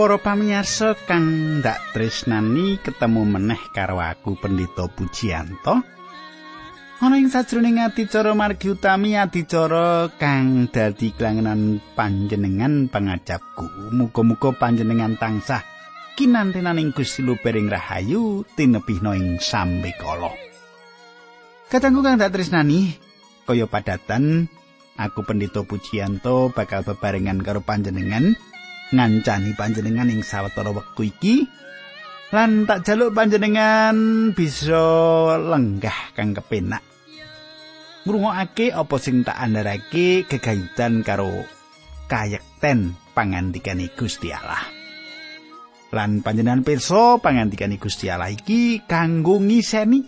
Para pamirsa kang ndak tresnani ketemu meneh karo aku Pendeta Pujiyanto. Ana ing sajroning adicara margi utami adicara kang dadi klangenan panjenengan pangajapku. Muga-muga panjenengan tansah kinantenan ing Gusti Lubering Rahayu tinebihna ing sambe kala. Katanggu kang ndak tresnani kaya padatan aku Pendeta Pujiyanto bakal bebarengan karo panjenengan. Ngancani panjenengan ing sawetara wektu iki. Lan tak jaluk panjenengan bisa lenggah kang kepenak. Ngrungokake apa sing tak andharake gegayutan karo kayekten pangandikane Gusti Allah. Lan panjenengan pirsa pangandikane Gusti Allah iki kanggo ngiseni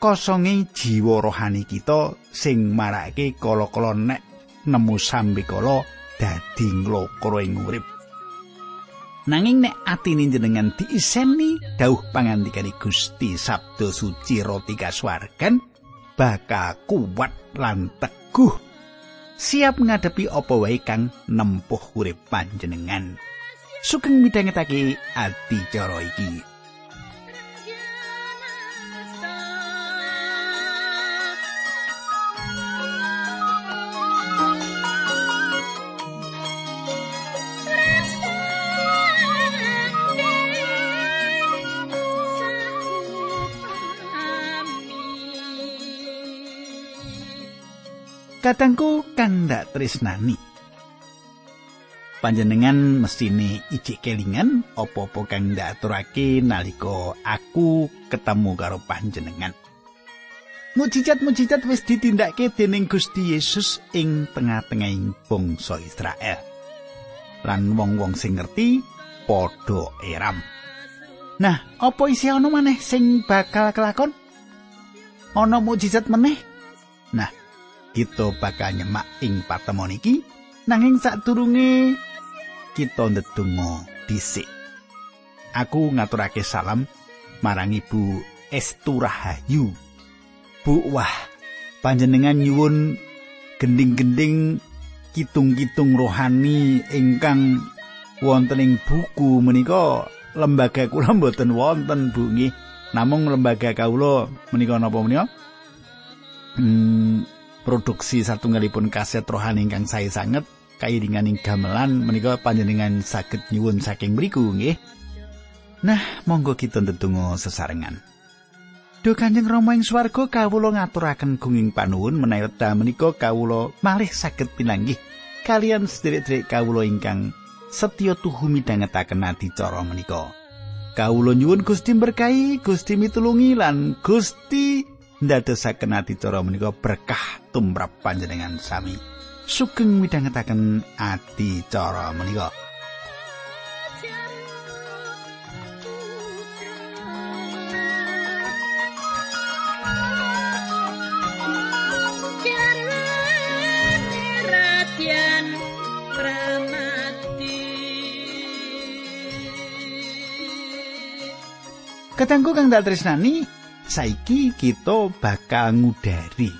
kosonge jiwa rohani kita sing marake kala-kala nek nemu sambe kala dadi nglokro ing urip Nanging nek atine jenengan diiseni dawuh pangandikane Gusti Sabda suci roti kaswargan bakal kuat lan teguh siap ngadepi apa wae kang nempuh urip panjenengan. Sugeng midhangetake ati cara iki. Katangku kang ndak tresnani. Panjenengan mestine ijik kelingan apa-apa kang ndak aturake nalika aku ketemu karo panjenengan. Mujizat-mujizat wis ditindakake dening Gusti Yesus ing tengah-tengahing bangsa Israel. Lan wong-wong sing ngerti padha eram. Nah, apa isi ana maneh sing bakal kelakon? Ana mujizat meneh? Nah, kita bakal nyemak ing patemon iki. Nanging sadurunge kita ndedonga dhisik. Aku ngaturake salam marang ibu Estu Rahayu. Bu wah panjenengan nyuwun gending-gending kitung-kitung rohani ingkang wonten ing buku menika. Lembaga kula mboten wonten Bu namung lembaga kawula menika napa menika? Hmm, produksi satunggalipun kaset rohani ingkang saya sanget kairinganing gamelan menika panjenengan saged nyuwun saking mriku nggih. Nah, monggo kita ndedonga sesarengan. Duh Kanjeng Rama ing swarga kawula ngaturaken gunging panuwun menawi wekdal menika kawula malih saged pinanggih kalian sedherek-sedherek kawula ingkang setya tuhu midhangetaken adicara menika. Kawula nyuwun Gusti berkahi, Gusti mitulungi lan Gusti ndadosaken adicara menika berkah tumrap panjenengan sami. Sugeng midhangetaken adicara menika. Katanggu kang dak tresnani saiki kita bakal ngudari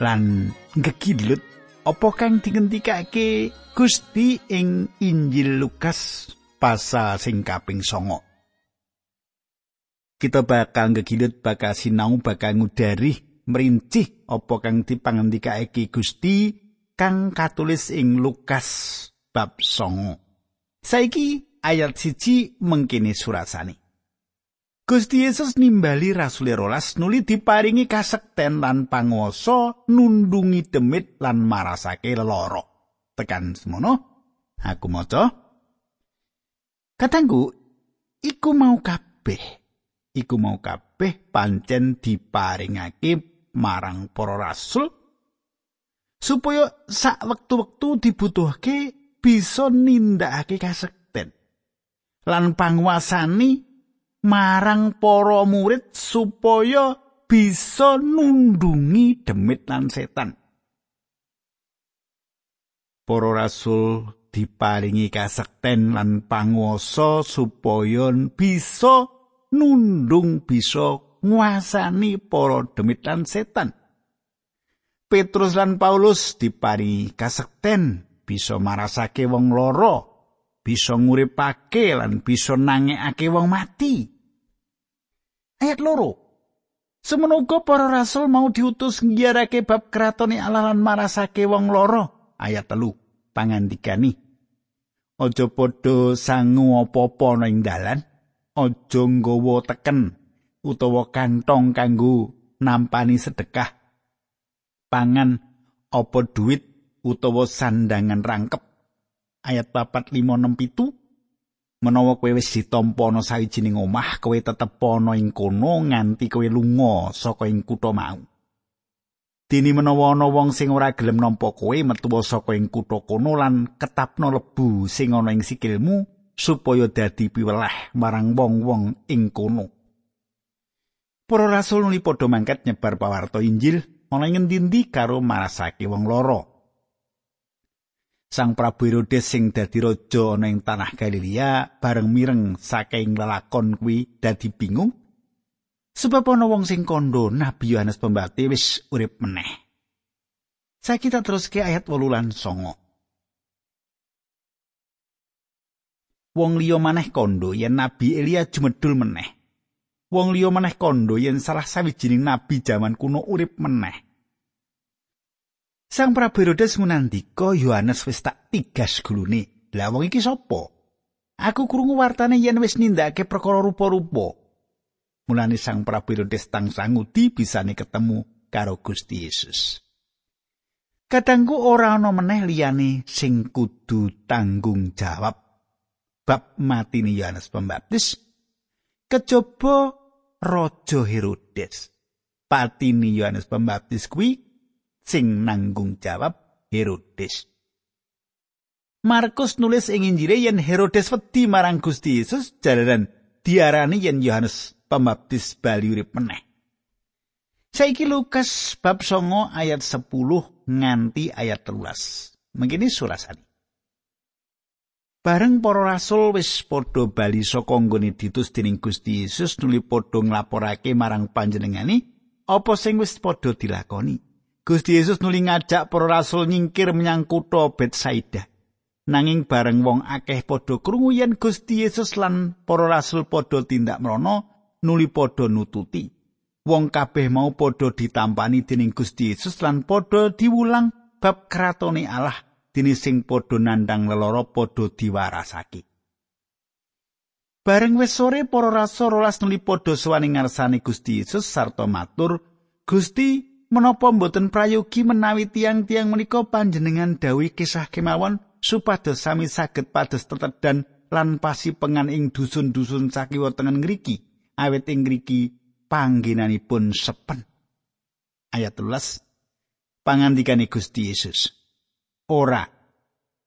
lan gegilut apa kang dingentikake Gusti ing Injil Lukas pasal sing kaping songo. Kita bakal gegilut bakal sinau bakal ngudari merincih apa kang dipangendikake Gusti kang katulis ing Lukas bab songo. Saiki ayat siji mengkini surasani. Gusti Yesus nimbali rasule rolas nuli diparingi kasekten lan panguwasa nundungi demit lan marasake lara. Tekan semono aku maca. Katanggu iku mau kabeh. Iku mau kabeh pancen diparingake marang para rasul supaya sak wektu-wektu dibutuhake bisa nindakake kasekten lan panguasani marang para murid supaya bisa nundungi demit lan setan. Para rasul diparingi kasekten lan panguwasa supaya bisa nundung bisa nguasani para demit lan setan. Petrus lan Paulus diparingi kasekten bisa marasake wong loro bisa nguripake lan bisa nangekake wong mati. Ayat loro. Semenuga para rasul mau diutus ngiyarake bab kratone Allah lan marasake wong loro. Ayat telu pangandikani. Aja padha sangu ana ing dalan, aja nggawa teken utawa kantong kanggo nampani sedekah. Pangan apa duit utawa sandangan rangkep ayat papat lima enam pitu. Menawa kowe wis ditampa ana sawijining omah kowe tetep ana ing kono nganti kowe lunga saka ing kutha mau. Dini menawa ana wong sing ora gelem nampa kowe metu saka ing kutha kono lan ketapno lebu sing ana ing sikilmu supaya dadi piweleh marang wong-wong ing kono. Para rasul nuli padha mangkat nyebar pawarta Injil ana ing ngendi karo marasake wong loro. Sang Prabu Herodes sing dadi raja ana ing tanah Galilea bareng mireng saking lelakon kuwi dadi bingung sebab ana wong sing kandha Nabi Yohanes Pembaptis wis urip meneh. Saiki kita terus ke ayat 8 lan 9. Wong liya maneh kandha yen Nabi Elia jumedul meneh. Wong liya maneh kandha yen salah sawijining nabi jaman kuno urip meneh. Sang Prabu Herodes ngunandika Yohanes wis tak tigas gulune. Lah wong iki sapa? Aku krungu wartane yen wis nindakake perkara rupa-rupa. Mulane Sang Prabu Herodes tang sangudi bisane ketemu karo Gusti Yesus. Kadangku ora ana meneh liyane sing kudu tanggung jawab bab matine Yohanes Pembaptis kejaba Raja Herodes. Patine Yohanes Pembaptis kuwi sing nanggung jawab Herodes. Markus nulis ing Injile yen Herodes wedi marang Gusti Yesus jalaran diarani yen Yohanes Pembaptis bali urip meneh. Saiki Lukas bab songo ayat 10 nganti ayat 13. Mengkini surasani. Bareng para rasul wis padha bali saka nggone ditus dening Gusti Yesus nuli padha nglaporake marang panjenengani apa sing wis padha dilakoni. Gusti Yesus nuli ngajak para rasul nyingkir menyang kutha Betsaida. Nanging bareng wong akeh padha krungu yen Gusti Yesus lan para rasul padha tindak mrono nuli padha nututi. Wong kabeh mau padha ditampani dening Gusti Yesus lan padha diwulang bab kratone Allah dene sing padha nandang leloro padha diwarasake. Bareng wis sore para rasul rolas nuli padha sowan ngarsane Gusti Yesus sarta matur, "Gusti, menapa mboten prayogi menawi tiang-tiang menika panjenengan dawuh kisah kemawon supados sami saged pados tetedan lan pasi ing dusun-dusun sakiwa tengen ngriki awet ing ngriki panggenanipun sepen. Ayat 13 pangandikane Gusti Yesus ora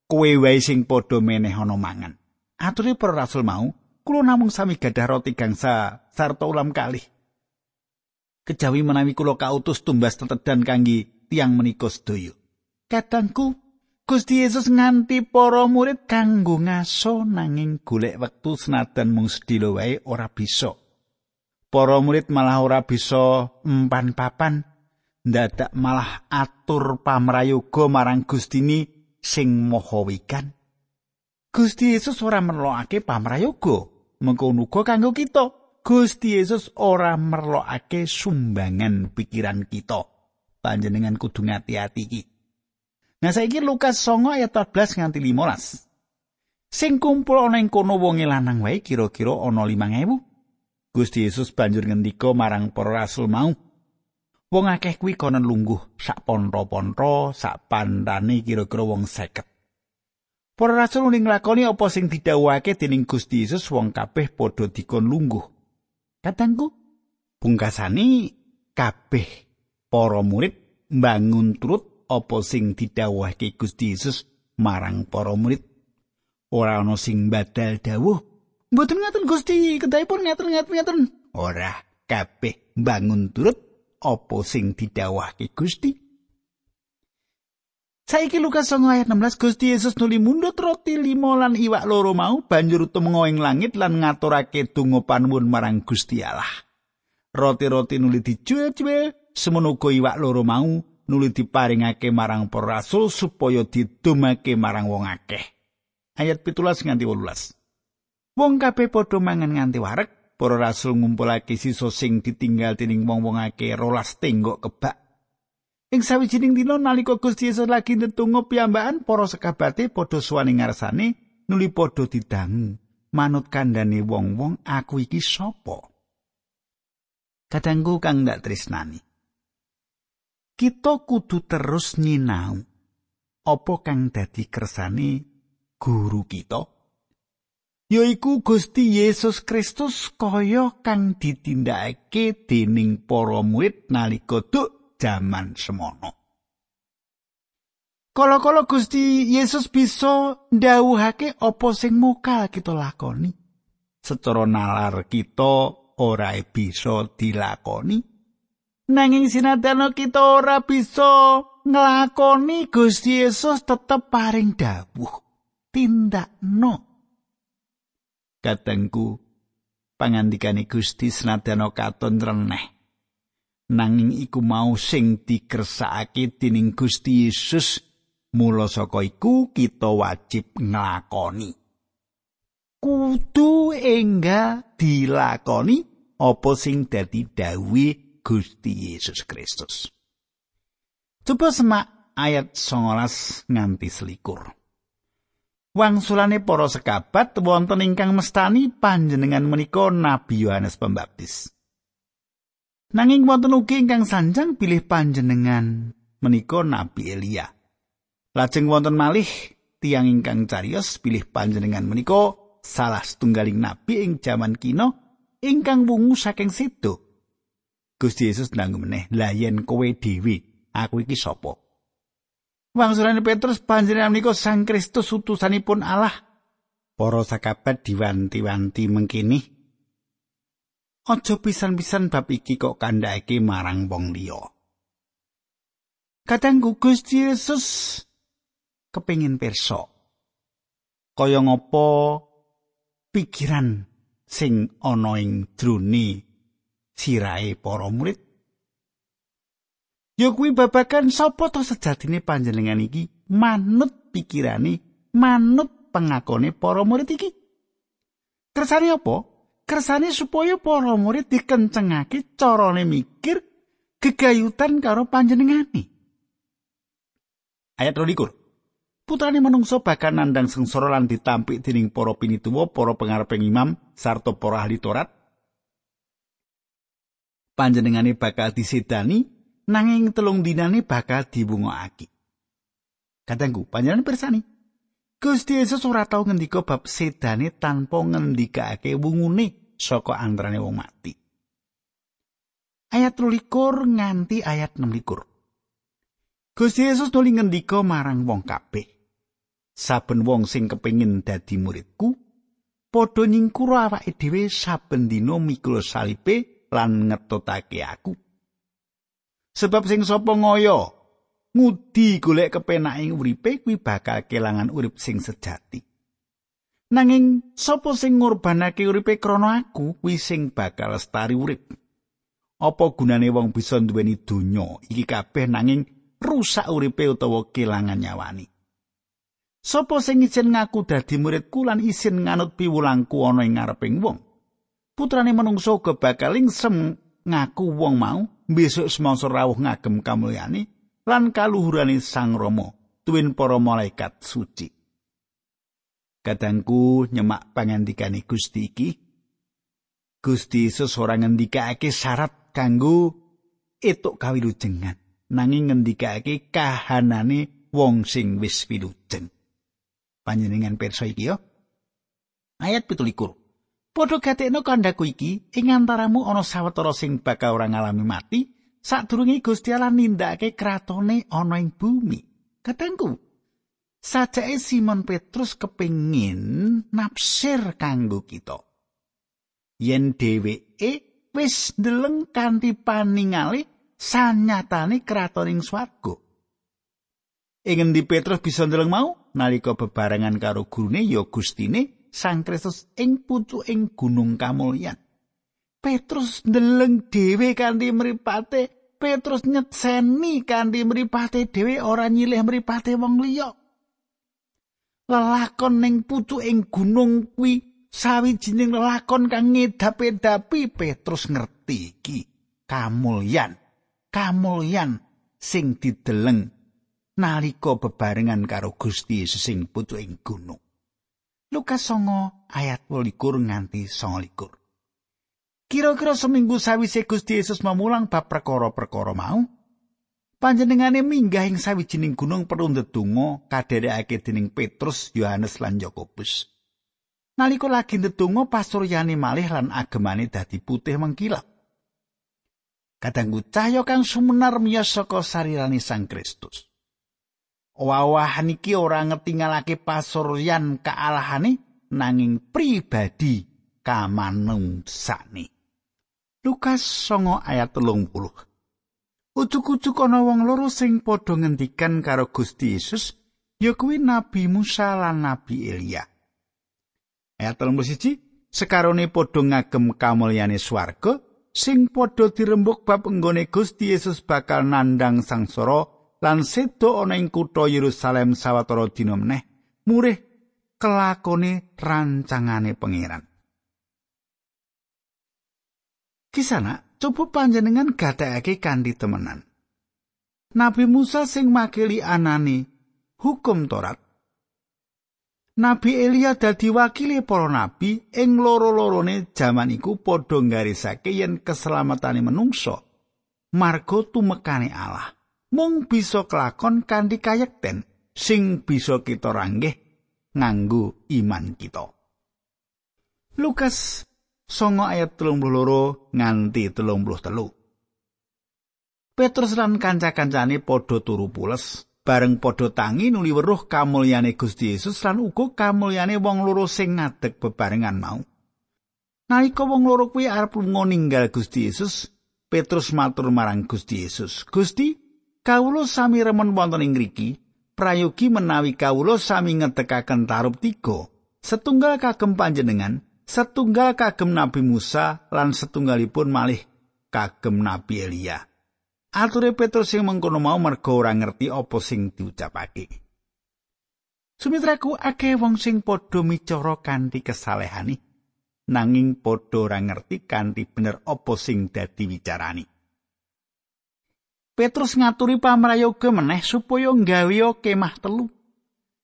kowe wae sing padha meneh ana mangan. Ature para rasul mau kula namung sami gadah roti gangsa sarta ulam kalih kejawi menawi kula kautus tumbas tetedan kangge tiang menika sedaya. Kadangku Gusti Yesus nganti para murid kanggo ngaso nanging golek wektu senadan mung sedilo wae ora bisa. Para murid malah ora bisa empan papan ndadak malah atur pamrayoga marang Gustini sing maha wikan. Gusti Yesus ora merlokake pamrayoga, mengko uga kanggo kita. Gusti Yesus ora merlokake sumbangan pikiran kita. Panjenengan kudu ngati-ati iki. Nah saiki Lukas 9 ayat 14 nganti 15. Sing kumpul ana ing kono wong lanang wae kira-kira ana 5000. Gusti Yesus banjur ngendika marang para rasul mau. Wong akeh kuwi konon lungguh sak ponro-ponro, sak pandane kira-kira wong seket. Para rasul ning nglakoni apa sing didhawuhake dening Gusti Yesus wong kabeh padha dikon lungguh. Katangku, pungkasani kabeh para murid mbangun turut apa sing didhawuhake Gusti Yesus marang para murid. Ora ana sing badal dawuh, mboten ngaten Gusti, kedahipun ngaten ngaten ngaten. Ora, kabeh mbangun turut apa sing didhawuhake Gusti. Saiki Lukas 9 ayat 16 Gusti Yesus nuli mundut roti limo lan iwak loro mau banjur tumenggo ing langit lan ngaturake donga panuwun marang Gusti Allah. Roti-roti nuli dijual-jual semono iwak loro mau nuli diparingake marang para rasul supaya didumake marang wong akeh. ayat 17 nganti 18. Wong kabeh padha mangan nganti wareg, para rasul ngumpulake sisa sing ditinggal dening wong-wong akeh rolas tenggok kebak. Ing sawijining dina nalika Gusti Yesus lagi netunggo piyambakan, para sekabate padha suwane ngarsane nuli padha didangu. Manut kandhane wong-wong, aku iki sapa? Kadangku kang ndak tresnani. Kita kudu terus nyinau apa kang dadi kersane guru kita yaiku Gusti Yesus Kristus kaya kang ditindakake dening para murid nalika duk jaman semono. Kala-kala Gusti Yesus bisa ndhawuhake apa sing mokal kita lakoni. Secara nalar kita ora bisa dilakoni. Nanging sinadyan kita ora bisa nglakoni Gusti Yesus tetep paring dawuh. Tindakno. Katengku pangandikane Gusti senadyan katon reneh. Nanging iku mau sing dikersakake dening Gusti Yesus mula saka iku kita wajib nglakoni. Kudu enggak dilakoni apa sing dadi dawuh Gusti Yesus Kristus. Coba semak ayat 19 nganti selikur. Wangsulane para sekabat wonten ingkang mestani panjenengan menika Nabi Yohanes Pembaptis. Nanging wonten ugi ingkang sanjang pilih panjenengan menika Nabi Elia. Lajeng wonten malih tiang ingkang carios pilih panjenengan menika salah setunggaling nabi ing jaman kino ingkang wungu saking situ. Gusti Yesus nanggung meneh, "Lah yen kowe dhewe aku iki sapa? Wangsulane Petrus panjenengan menika Sang Kristus utusanipun Allah. Para sakabat diwanti-wanti mengkini. Aja pisan-pisan bab iki kok kandhake marang wong liya. Kadang Gusti Yesus kepingin perso. Kaya ngopo pikiran sing ana ing drone sirahe para murid Ya kuwi babagan sapa to sejatine panjenengan iki manut pikirane, manut pengakone para murid iki. Kersane apa? Kersane supaya para murid dikencengake carane mikir gegayutan karo panjenengane. Ayat 22. Putrane manungsa bakal nandang sengsara lan ditampik dening para pinituwa, para pengareping imam sarta para ahli Taurat. Panjenengane bakal disedani nanging telung dinane bakal diwungokake. Kadangku panjenengan persani. Gusti Yesus ora tau ngendika bab sedane tanpa ngendikake wungune saka antarane wong mati. Ayat 23 nganti ayat 26. Gusti Yesus nuli ngendika marang wong kabeh. Saben wong sing kepengin dadi muridku, padha nyingkuru awake dhewe saben dina mikul salipe lan ngetotake aku. Sebab sing sapa ngoyo ngudi golek kepenake uripe kuwi bakal kelangan urip sing sejati. Nanging sapa sing ngorbanake uripe krana aku kuwi sing bakal lestari urip. Apa gunane wong bisa duweni donya iki kabeh nanging rusak uripe utawa kelangan nyawani. Sopo sing isin ngaku dadi muridku lan isin nganut piwulangku ana ing ngareping wong. Putrane manungsa uga bakal sem ngaku wong mau besok semangsa rawuh ngagem kamulyane lan kaluhurane Sang Rama tuwin para malaikat suci. Kadangku nyemak pangandikane Gusti iki. Gusti Yesus ora ngendikake syarat kanggo etuk kawilujengan, nanging ngendikake kahanane wong sing wis wilujeng. Panjenengan pirsa iki yo. Ayat 17. Padha gatekno kandhaku iki ing antaramu ana sawetara sing bakal ora ngalami mati sadurunge Gusti Allah nindakake kratone ana ing bumi. Katengku, sajake Simon Petrus kepingin nafsir kanggo kita. Yen dheweke wis ndeleng kanthi paningale sanyatane kratoning swarga. Ing endi Petrus bisa ndeleng mau nalika bebarengan karo gurune ya Gustine Sang Kristus ing pucuk ing gunung kamulyan. Petrus ndeleng dhewe kanthi mripate, Petrus nyetseni kanthi mripate dhewe ora nyilih mripate wong liya. Lelakon ning pucuking gunung kuwi sawijining lelakon kang ngedap-edapi Petrus ngerti iki. Kamulyan kamulyan sing dideleng nalika bebarengan karo Gusti Yesus sing pucuking gunung. Lukas 9 ayat 28 nganti 29 Kira-kira seminggu sawise Gusti Yesus memulang bab perkara-perkara mau panjenengane minggah ing sawijining gunung perlu ndedonga kadherekake dening Petrus, Yohanes lan Yakobus. Nalika lagi ndedonga pasuryane malih lan agemane dadi putih mengkilap. Kadangku cahya kang sumenar miyos saka sarirane Sang Kristus. Wawahan iki ora ngetingalake pasuryan kaalahane nanging pribadi kamanungsane. Lukas 9 ayat 30. Ucuk-ucuk ana wong loro sing padha ngendikan karo Gusti Yesus, ya kuwi Nabi Musa lan Nabi Elia. Ayat 31, sekarone padha ngagem kamulyane swarga, sing padha dirembuk bab enggone Gusti Yesus bakal nandang sangsara lan sedo ana ing kutha Yerusalem sawetara dina meneh, murih kelakone rancangane pangeran. Kisana coba panjenengan gatekake kanthi temenan. Nabi Musa sing makili anane hukum Torat. Nabi Elia dadi wakili para nabi ing loro-lorone jaman iku padha nggarisake yen keselamatane menungso marga tumekane Allah mung bisa kelakon kanthi kayekten sing bisa kita ranggeh nganggo iman kita. Lukas songo ayat telung loro nganti telung puluh telu. Petrus lan kanca-kancane padha turu pules, bareng padha tangi nuli weruh kamulyane Gusti Yesus lan uga kamulyane wong loro sing ngadeg bebarengan mau. Nalika wong loro kuwi arep lunga ninggal Gusti Yesus, Petrus matur marang Gusti Yesus, "Gusti, kawula sami remen wonten ing ngriki, prayogi menawi kawula sami ngetekaken tarup tiga, setunggal kagem panjenengan, setunggal kagem Nabi Musa lan setunggalipun malih kagem Nabi Elia. Ature Petrus sing mengkono mau merga ora ngerti apa sing diucapake. Sumitraku akeh wong sing padha micara kanthi kesalehani nanging padha ora ngerti kanthi bener apa sing dadi wicarani. Petrus ngaturi pamrayoga meneh supaya nggawe kemah telu.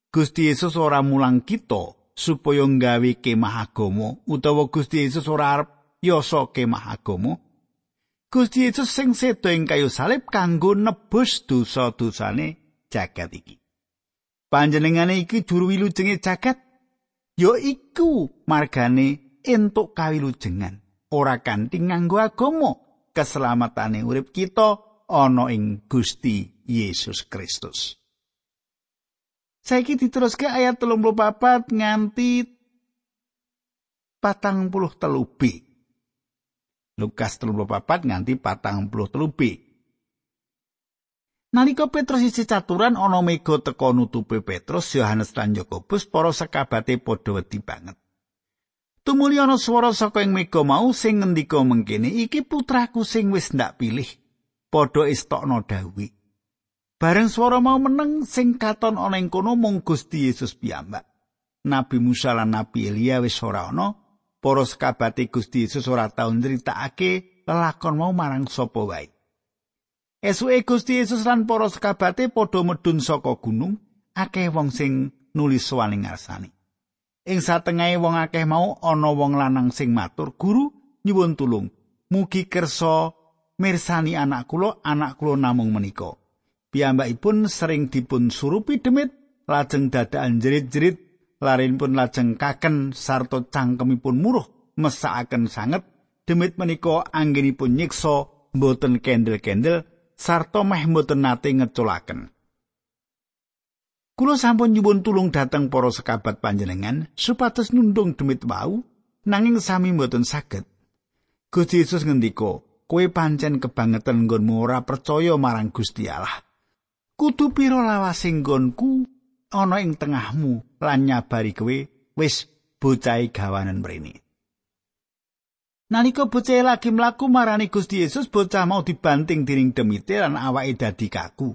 Gusti Yesus ora mulang kita supaya nggawe kemah agama utawa Gusti Yesus ora arep yasa kemah agama Gusti Yesus sing sedo ing kayu salib kanggo nebus dosa-dosane jagat iki. Panjenengane iki juru wilujenge jagat? Ya iku margane entuk kawilujengan ora kanthi nganggo agama keselamatane urip kita ana ing Gusti Yesus Kristus Saiki diteruske ayat 34 nganti patang puluh telubi. Lukas 34 nganti patang puluh telubi. Nalika Petrus isi caturan ana mega teka nutupi Petrus, Yohanes lan Yakobus para sekabate padha wedi banget. Tumuli ana swara saka ing mega mau sing ngendika mengkene, "Iki putraku sing wis ndak pilih, padha istokno dawuh." Bareng swara mau meneng sing katon ana ing kono mung Gusti Yesus piyambak. Nabi Musa lan Nabi Elia wis ora ana, para sekabate Gusti Yesus ora tau nyritakake lelakon mau marang sapa wae. Esuke Gusti Yesus lan para sekabate padha medun saka gunung, akeh wong sing nulis sowaning ngarsane. Ing satengahe wong akeh mau ana wong lanang sing matur, "Guru, nyuwun tulung, mugi kersa mirsani anak kula, anak kula namung menika." Piyambakipun sering dipun surupi demit lajeng dadakan jerit-jerit larin pun lajeng kaken sarta cangkemipun muruh mesakaken sanget demit menika anggenipun nyiksa mboten kendel-kendel sarta meh mboten nate ngeculaken Kulo sampun nyuwun tulung dateng para sekabat panjenengan supados nundung demit wau nanging sami mboten saged. Gusti Yesus ngendika, "Kowe pancen kebangetan nggonmu ora percaya marang Gusti Allah." Kudu pira lawasing nggonku ana ing tengahmu lan nyabari kowe wis bocahe gawanen mrene Nalika bocah lagi mlaku marani Gusti Yesus bocah mau dibanting dening demite lan awake dadi kaku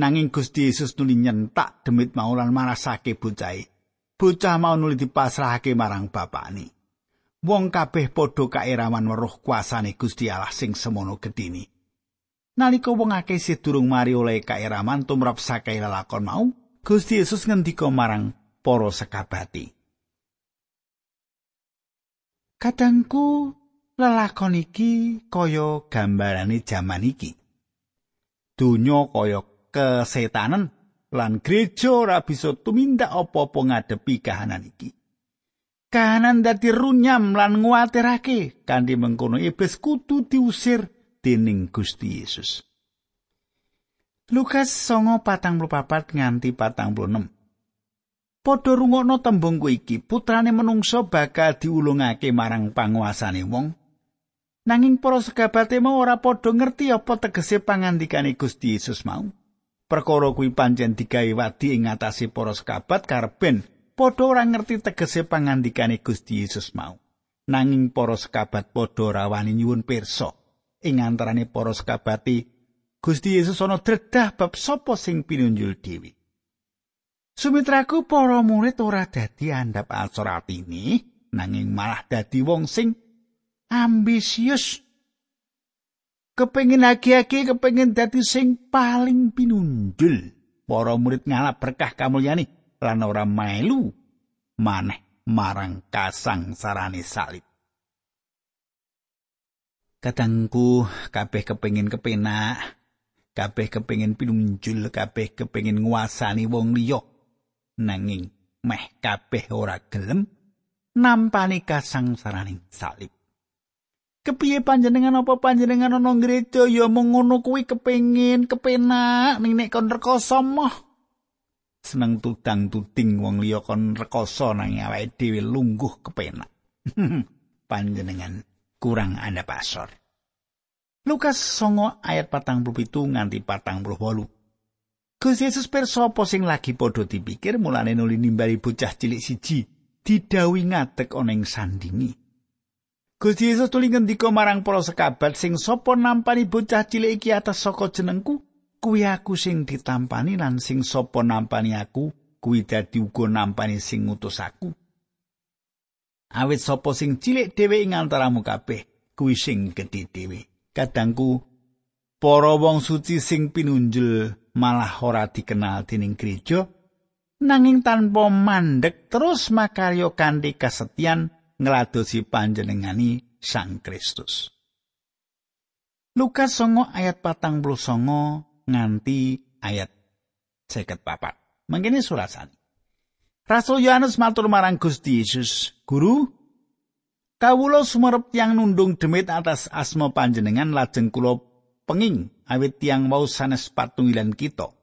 nanging Gusti Yesus nuli nyentak demit mau lan marasake bocahe bocah mau nuli dipasrahake marang bapakne. Wong kabeh padha kairaman weruh kuasane Gusti Allah sing semono gedini. Nalika wong akeh durung mari oleh kairaman tumrap sakai lelakon mau, Gusti Yesus ngendika marang para sekabati. Kadangku lelakon iki kaya gambarane jaman iki. Donya kaya kesetanen lan gereja ora bisa tumindak apa-apa ngadepi kahanan iki. Kahanan dadi runyam lan nguatirake kanthi mengkono iblis kudu diusir dening Gusti Yesus. Lukas songo patang papat nganti patang puluh Padha rungokno tembung ku iki, putrane menungso bakal diulungake marang panguasane wong. Nanging para sekabate mau ora padha ngerti apa tegese pangandikane Gusti Yesus mau. Perkara kuwi pancen digawe wadi ing ngatasi para sekabat karben padha ora ngerti tegese pangandikane Gusti Yesus mau. Nanging para sekabat padha ora wani nyuwun pirsa ing antarane para sekabati Gusti Yesus ana dredah bab sapa sing pinunjul dewi. Sumitraku para murid ora dadi andhap alsorat ini, nanging malah dadi wong sing ambisius. Kepengin agi-agi kepengin dadi sing paling pinunjul. Para murid ngalap berkah kamulyani lan ora melu maneh marang kasang sarane salib kadangku kabeh kepengin kepenak kabeh kepengin pinunjul kabeh kepengin nguasani wong liya. Nanging meh kabeh ora gelem nampani kasang saraning salib. Kepiye panjenengan apa panjenengan ana gereja ya mung ngono kuwi kepengin kepenak ning nek kon rekoso moh. Seneng tudang tuding wong liya kon rekoso nang awake dhewe lungguh kepenak. Panjenengan kurang anda pasor Lukas songo ayat patang puluh nganti patang puluh wolu. Gusti Yesus perso sing lagi padha dipikir mulane nuli nimbali bocah cilik siji didawi ana ing sandingi. Gusti Yesus tuli ngendika marang para sekabat sing sapa nampani bocah cilik iki atas saka jenengku, kuwi aku sing ditampani lan sing sapa nampani aku, kuwi dadi uga nampani sing ngutus aku. Awit sapa sing cilik dhewe ing antaramu kabeh, kuwi sing gedhe dhewe. Kadangku para wong suci sing pinunjul malah ora dikenal dening gereja, nanging tanpa mandek terus makaryo kanthi kasetyan ngladosi panjenengani Sang Kristus. Lukas songo ayat patang puluh songo nganti ayat seket papat. Mangkene surasani. Rasul Yohanes matur marang Gusti Yesus, Guru, kawula sumerep tiang nundung demit atas asma panjenengan lajeng kula penging awit tiang mau sanes patungilan kita.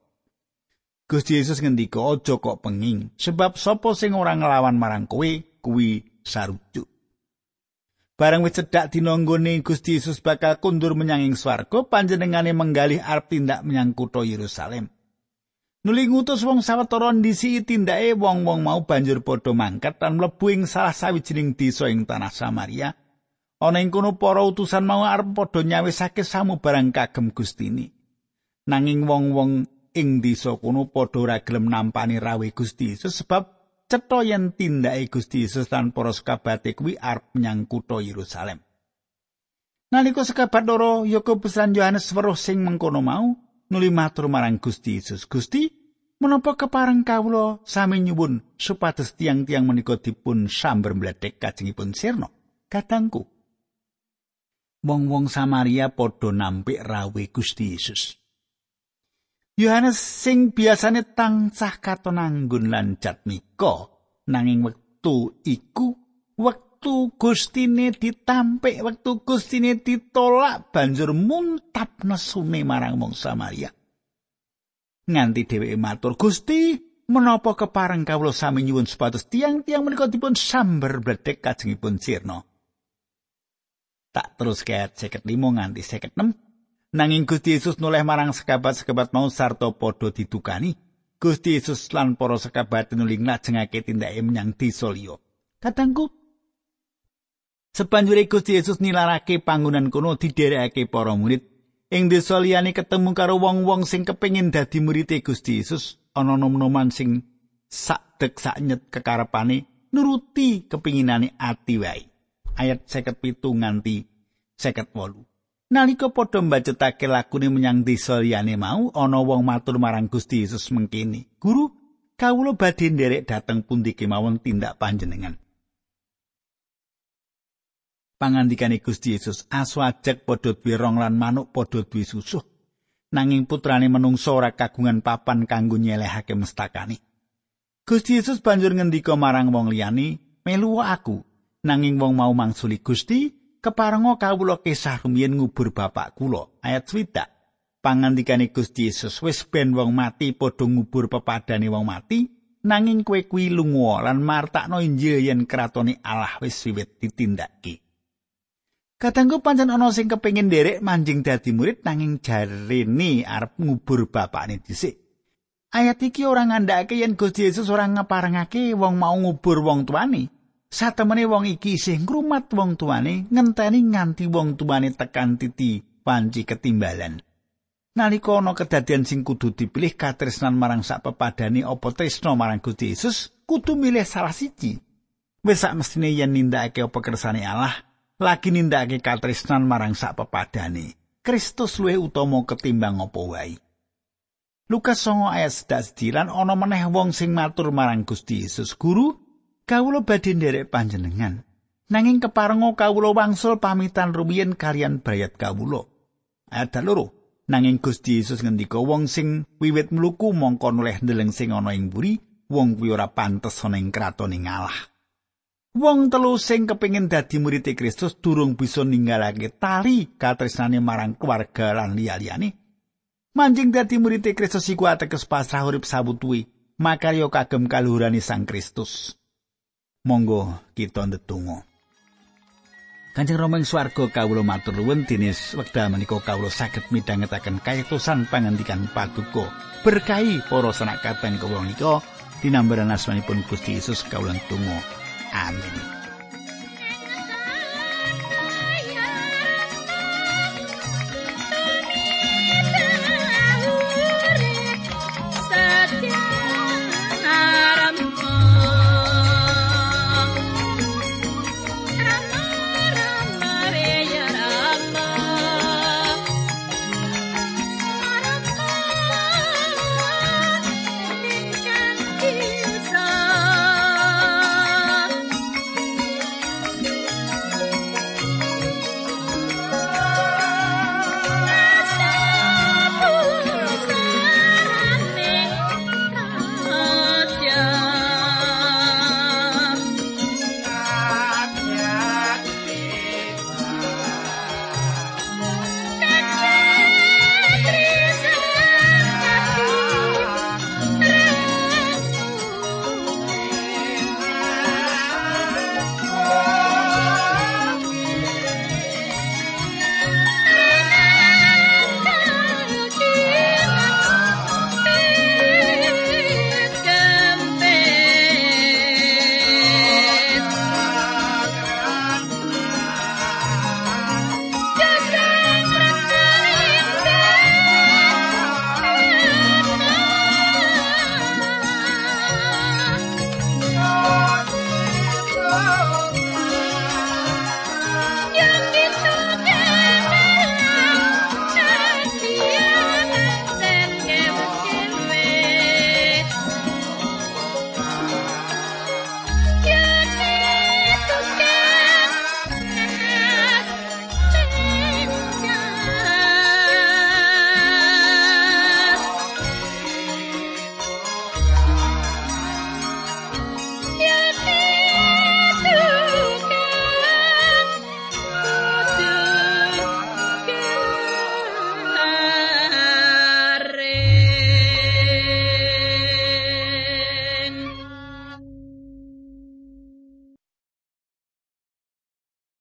Gusti Yesus ngendika aja kok penging sebab sapa sing ora nglawan marang kowe kuwi sarujuk. Barang wis cedhak dina nggone Gusti Yesus bakal kundur menyang ing swarga, panjenengane menggalih arep tindak menyang kutha Yerusalem. Nuli ngutus wong sawetara ndisi tindake wong-wong mau banjur padha mangkat lan mlebu ing salah sawijining desa ing tanah Samaria. Ana ing kono para utusan mau arep padha nyawisake samubarang kagem Gustini. Nanging wong-wong ing desa kono padha ora gelem nampani rawe Gusti Yesus sebab cetha yen tindake Gusti Yesus lan para sekabate kuwi arep menyang kutha Yerusalem. Nalika sekabat loro Yakobus lan Yohanes weruh sing mengkono mau, nuli matur marang Gusti Yesus, "Gusti, menapa kepareng kawula sami nyuwun supados tiang-tiang menika dipun sambar mledhek kajengipun sirna?" Katangku, wong-wong Samaria padha nampik rawe Gusti Yesus. Yohanes sing biasane tansah katon anggun lan jatmika nanging wektu iku wektu gustine ditampik wektu gustine ditolak banjur muntap nesune marang wong Samaria nganti dheweke matur Gusti menapa kepareng kawula sami nyuwun supados tiang-tiang menika dipun sambar bledek kajengipun sirna tak terus kaya 55 nganti 56 Nanging Gusti Yesus noleh marang sekabat-sekabat mau sarta padha didukani. Gusti Yesus lan para sekabat nuli ngajengake tindake menyang desa liya. Katangku Sepanjure Gusti Yesus nilarake panggonan kono diderekake para murid. Ing desa liyane ketemu karo wong-wong sing kepengin dadi murid Gusti Yesus, ana nom-noman sing sak ngadeg saknyet kekarepane nuruti kepinginane ati wae. Ayat 57 nganti 58. Nalika padha mbacetake lagune menyang desa liyane mau, ana wong matur marang Gusti Yesus mengkene, "Guru, kawula badhe nderek dhateng pundi kemawon tindak panjenengan?" Pangandikane Gusti Yesus, "Asu ajek padha duwe rong lan manuk padha duwe susuh." nanging putrane menungso ora kagungan papan kanggo nyelehake mestakane. Gusti Yesus banjur ngendika marang wong liyane, "Melu aku." Nanging wong mau mangsuli Gusti, "Keparenga kawula kesah rumiyin ngubur bapak kula." Ayat 7. Pangandikane Gusti Yesus, "Wis ben wong mati padha ngubur pepadane wong mati, nanging kowe kuwi lunga lan martakno Injil yen kratone Allah wis wiwit ditindakake." Kadangku pancen ana sing kepengin nderek manjing dadi murid nanging jarene arep ngubur bapakne dhisik. Ayat iki ora ngandhakake yen Gusti Yesus ora ngeparengake wong mau ngubur wong tuane. Satemene wong iki isih ngrumat wong tuane ngenteni nganti wong tuane tekan titi panci ketimbalan. Nalika ana kedadian sing kudu dipilih katresnan marang sak pepadane apa tresno marang Gusti Yesus, kudu milih salah siji. Wis sak mestine yen nindakake apa kersane Allah, lagi nindakake katresnan marang sak pepadane. Kristus luwih utama ketimbang apa wae. Lukas 9 ayat 11 lan ana meneh wong sing matur marang Gusti Yesus, "Guru, kawula badhe nderek panjenengan. Nanging keparenga kawula wangsul pamitan rumiyin kalian bayat kawula." Ayat loro. Nanging Gusti Yesus ngendika wong sing wiwit mluku mongko noleh ndeleng sing ana ing buri, wong kuwi ora pantes ana ing kratoning Allah. Wong telu sing kepingin dadi murid Kristus durung bisa ninggalake tali katresnane marang keluarga lan liya-liyane. Manjing dadi murid Kristus iku ateges pasrah urip sabutuwi, makarya kagem kaluhurane Sang Kristus. Monggo kita ndedonga. Kanjeng Rama ing swarga kawula matur nuwun dinis wekdal menika kawula saged midhangetaken kayektosan pangandikan paduka. Berkahi para sanak kabeh kawula nika dinambaran asmanipun Gusti Yesus kawula tunggu. Amen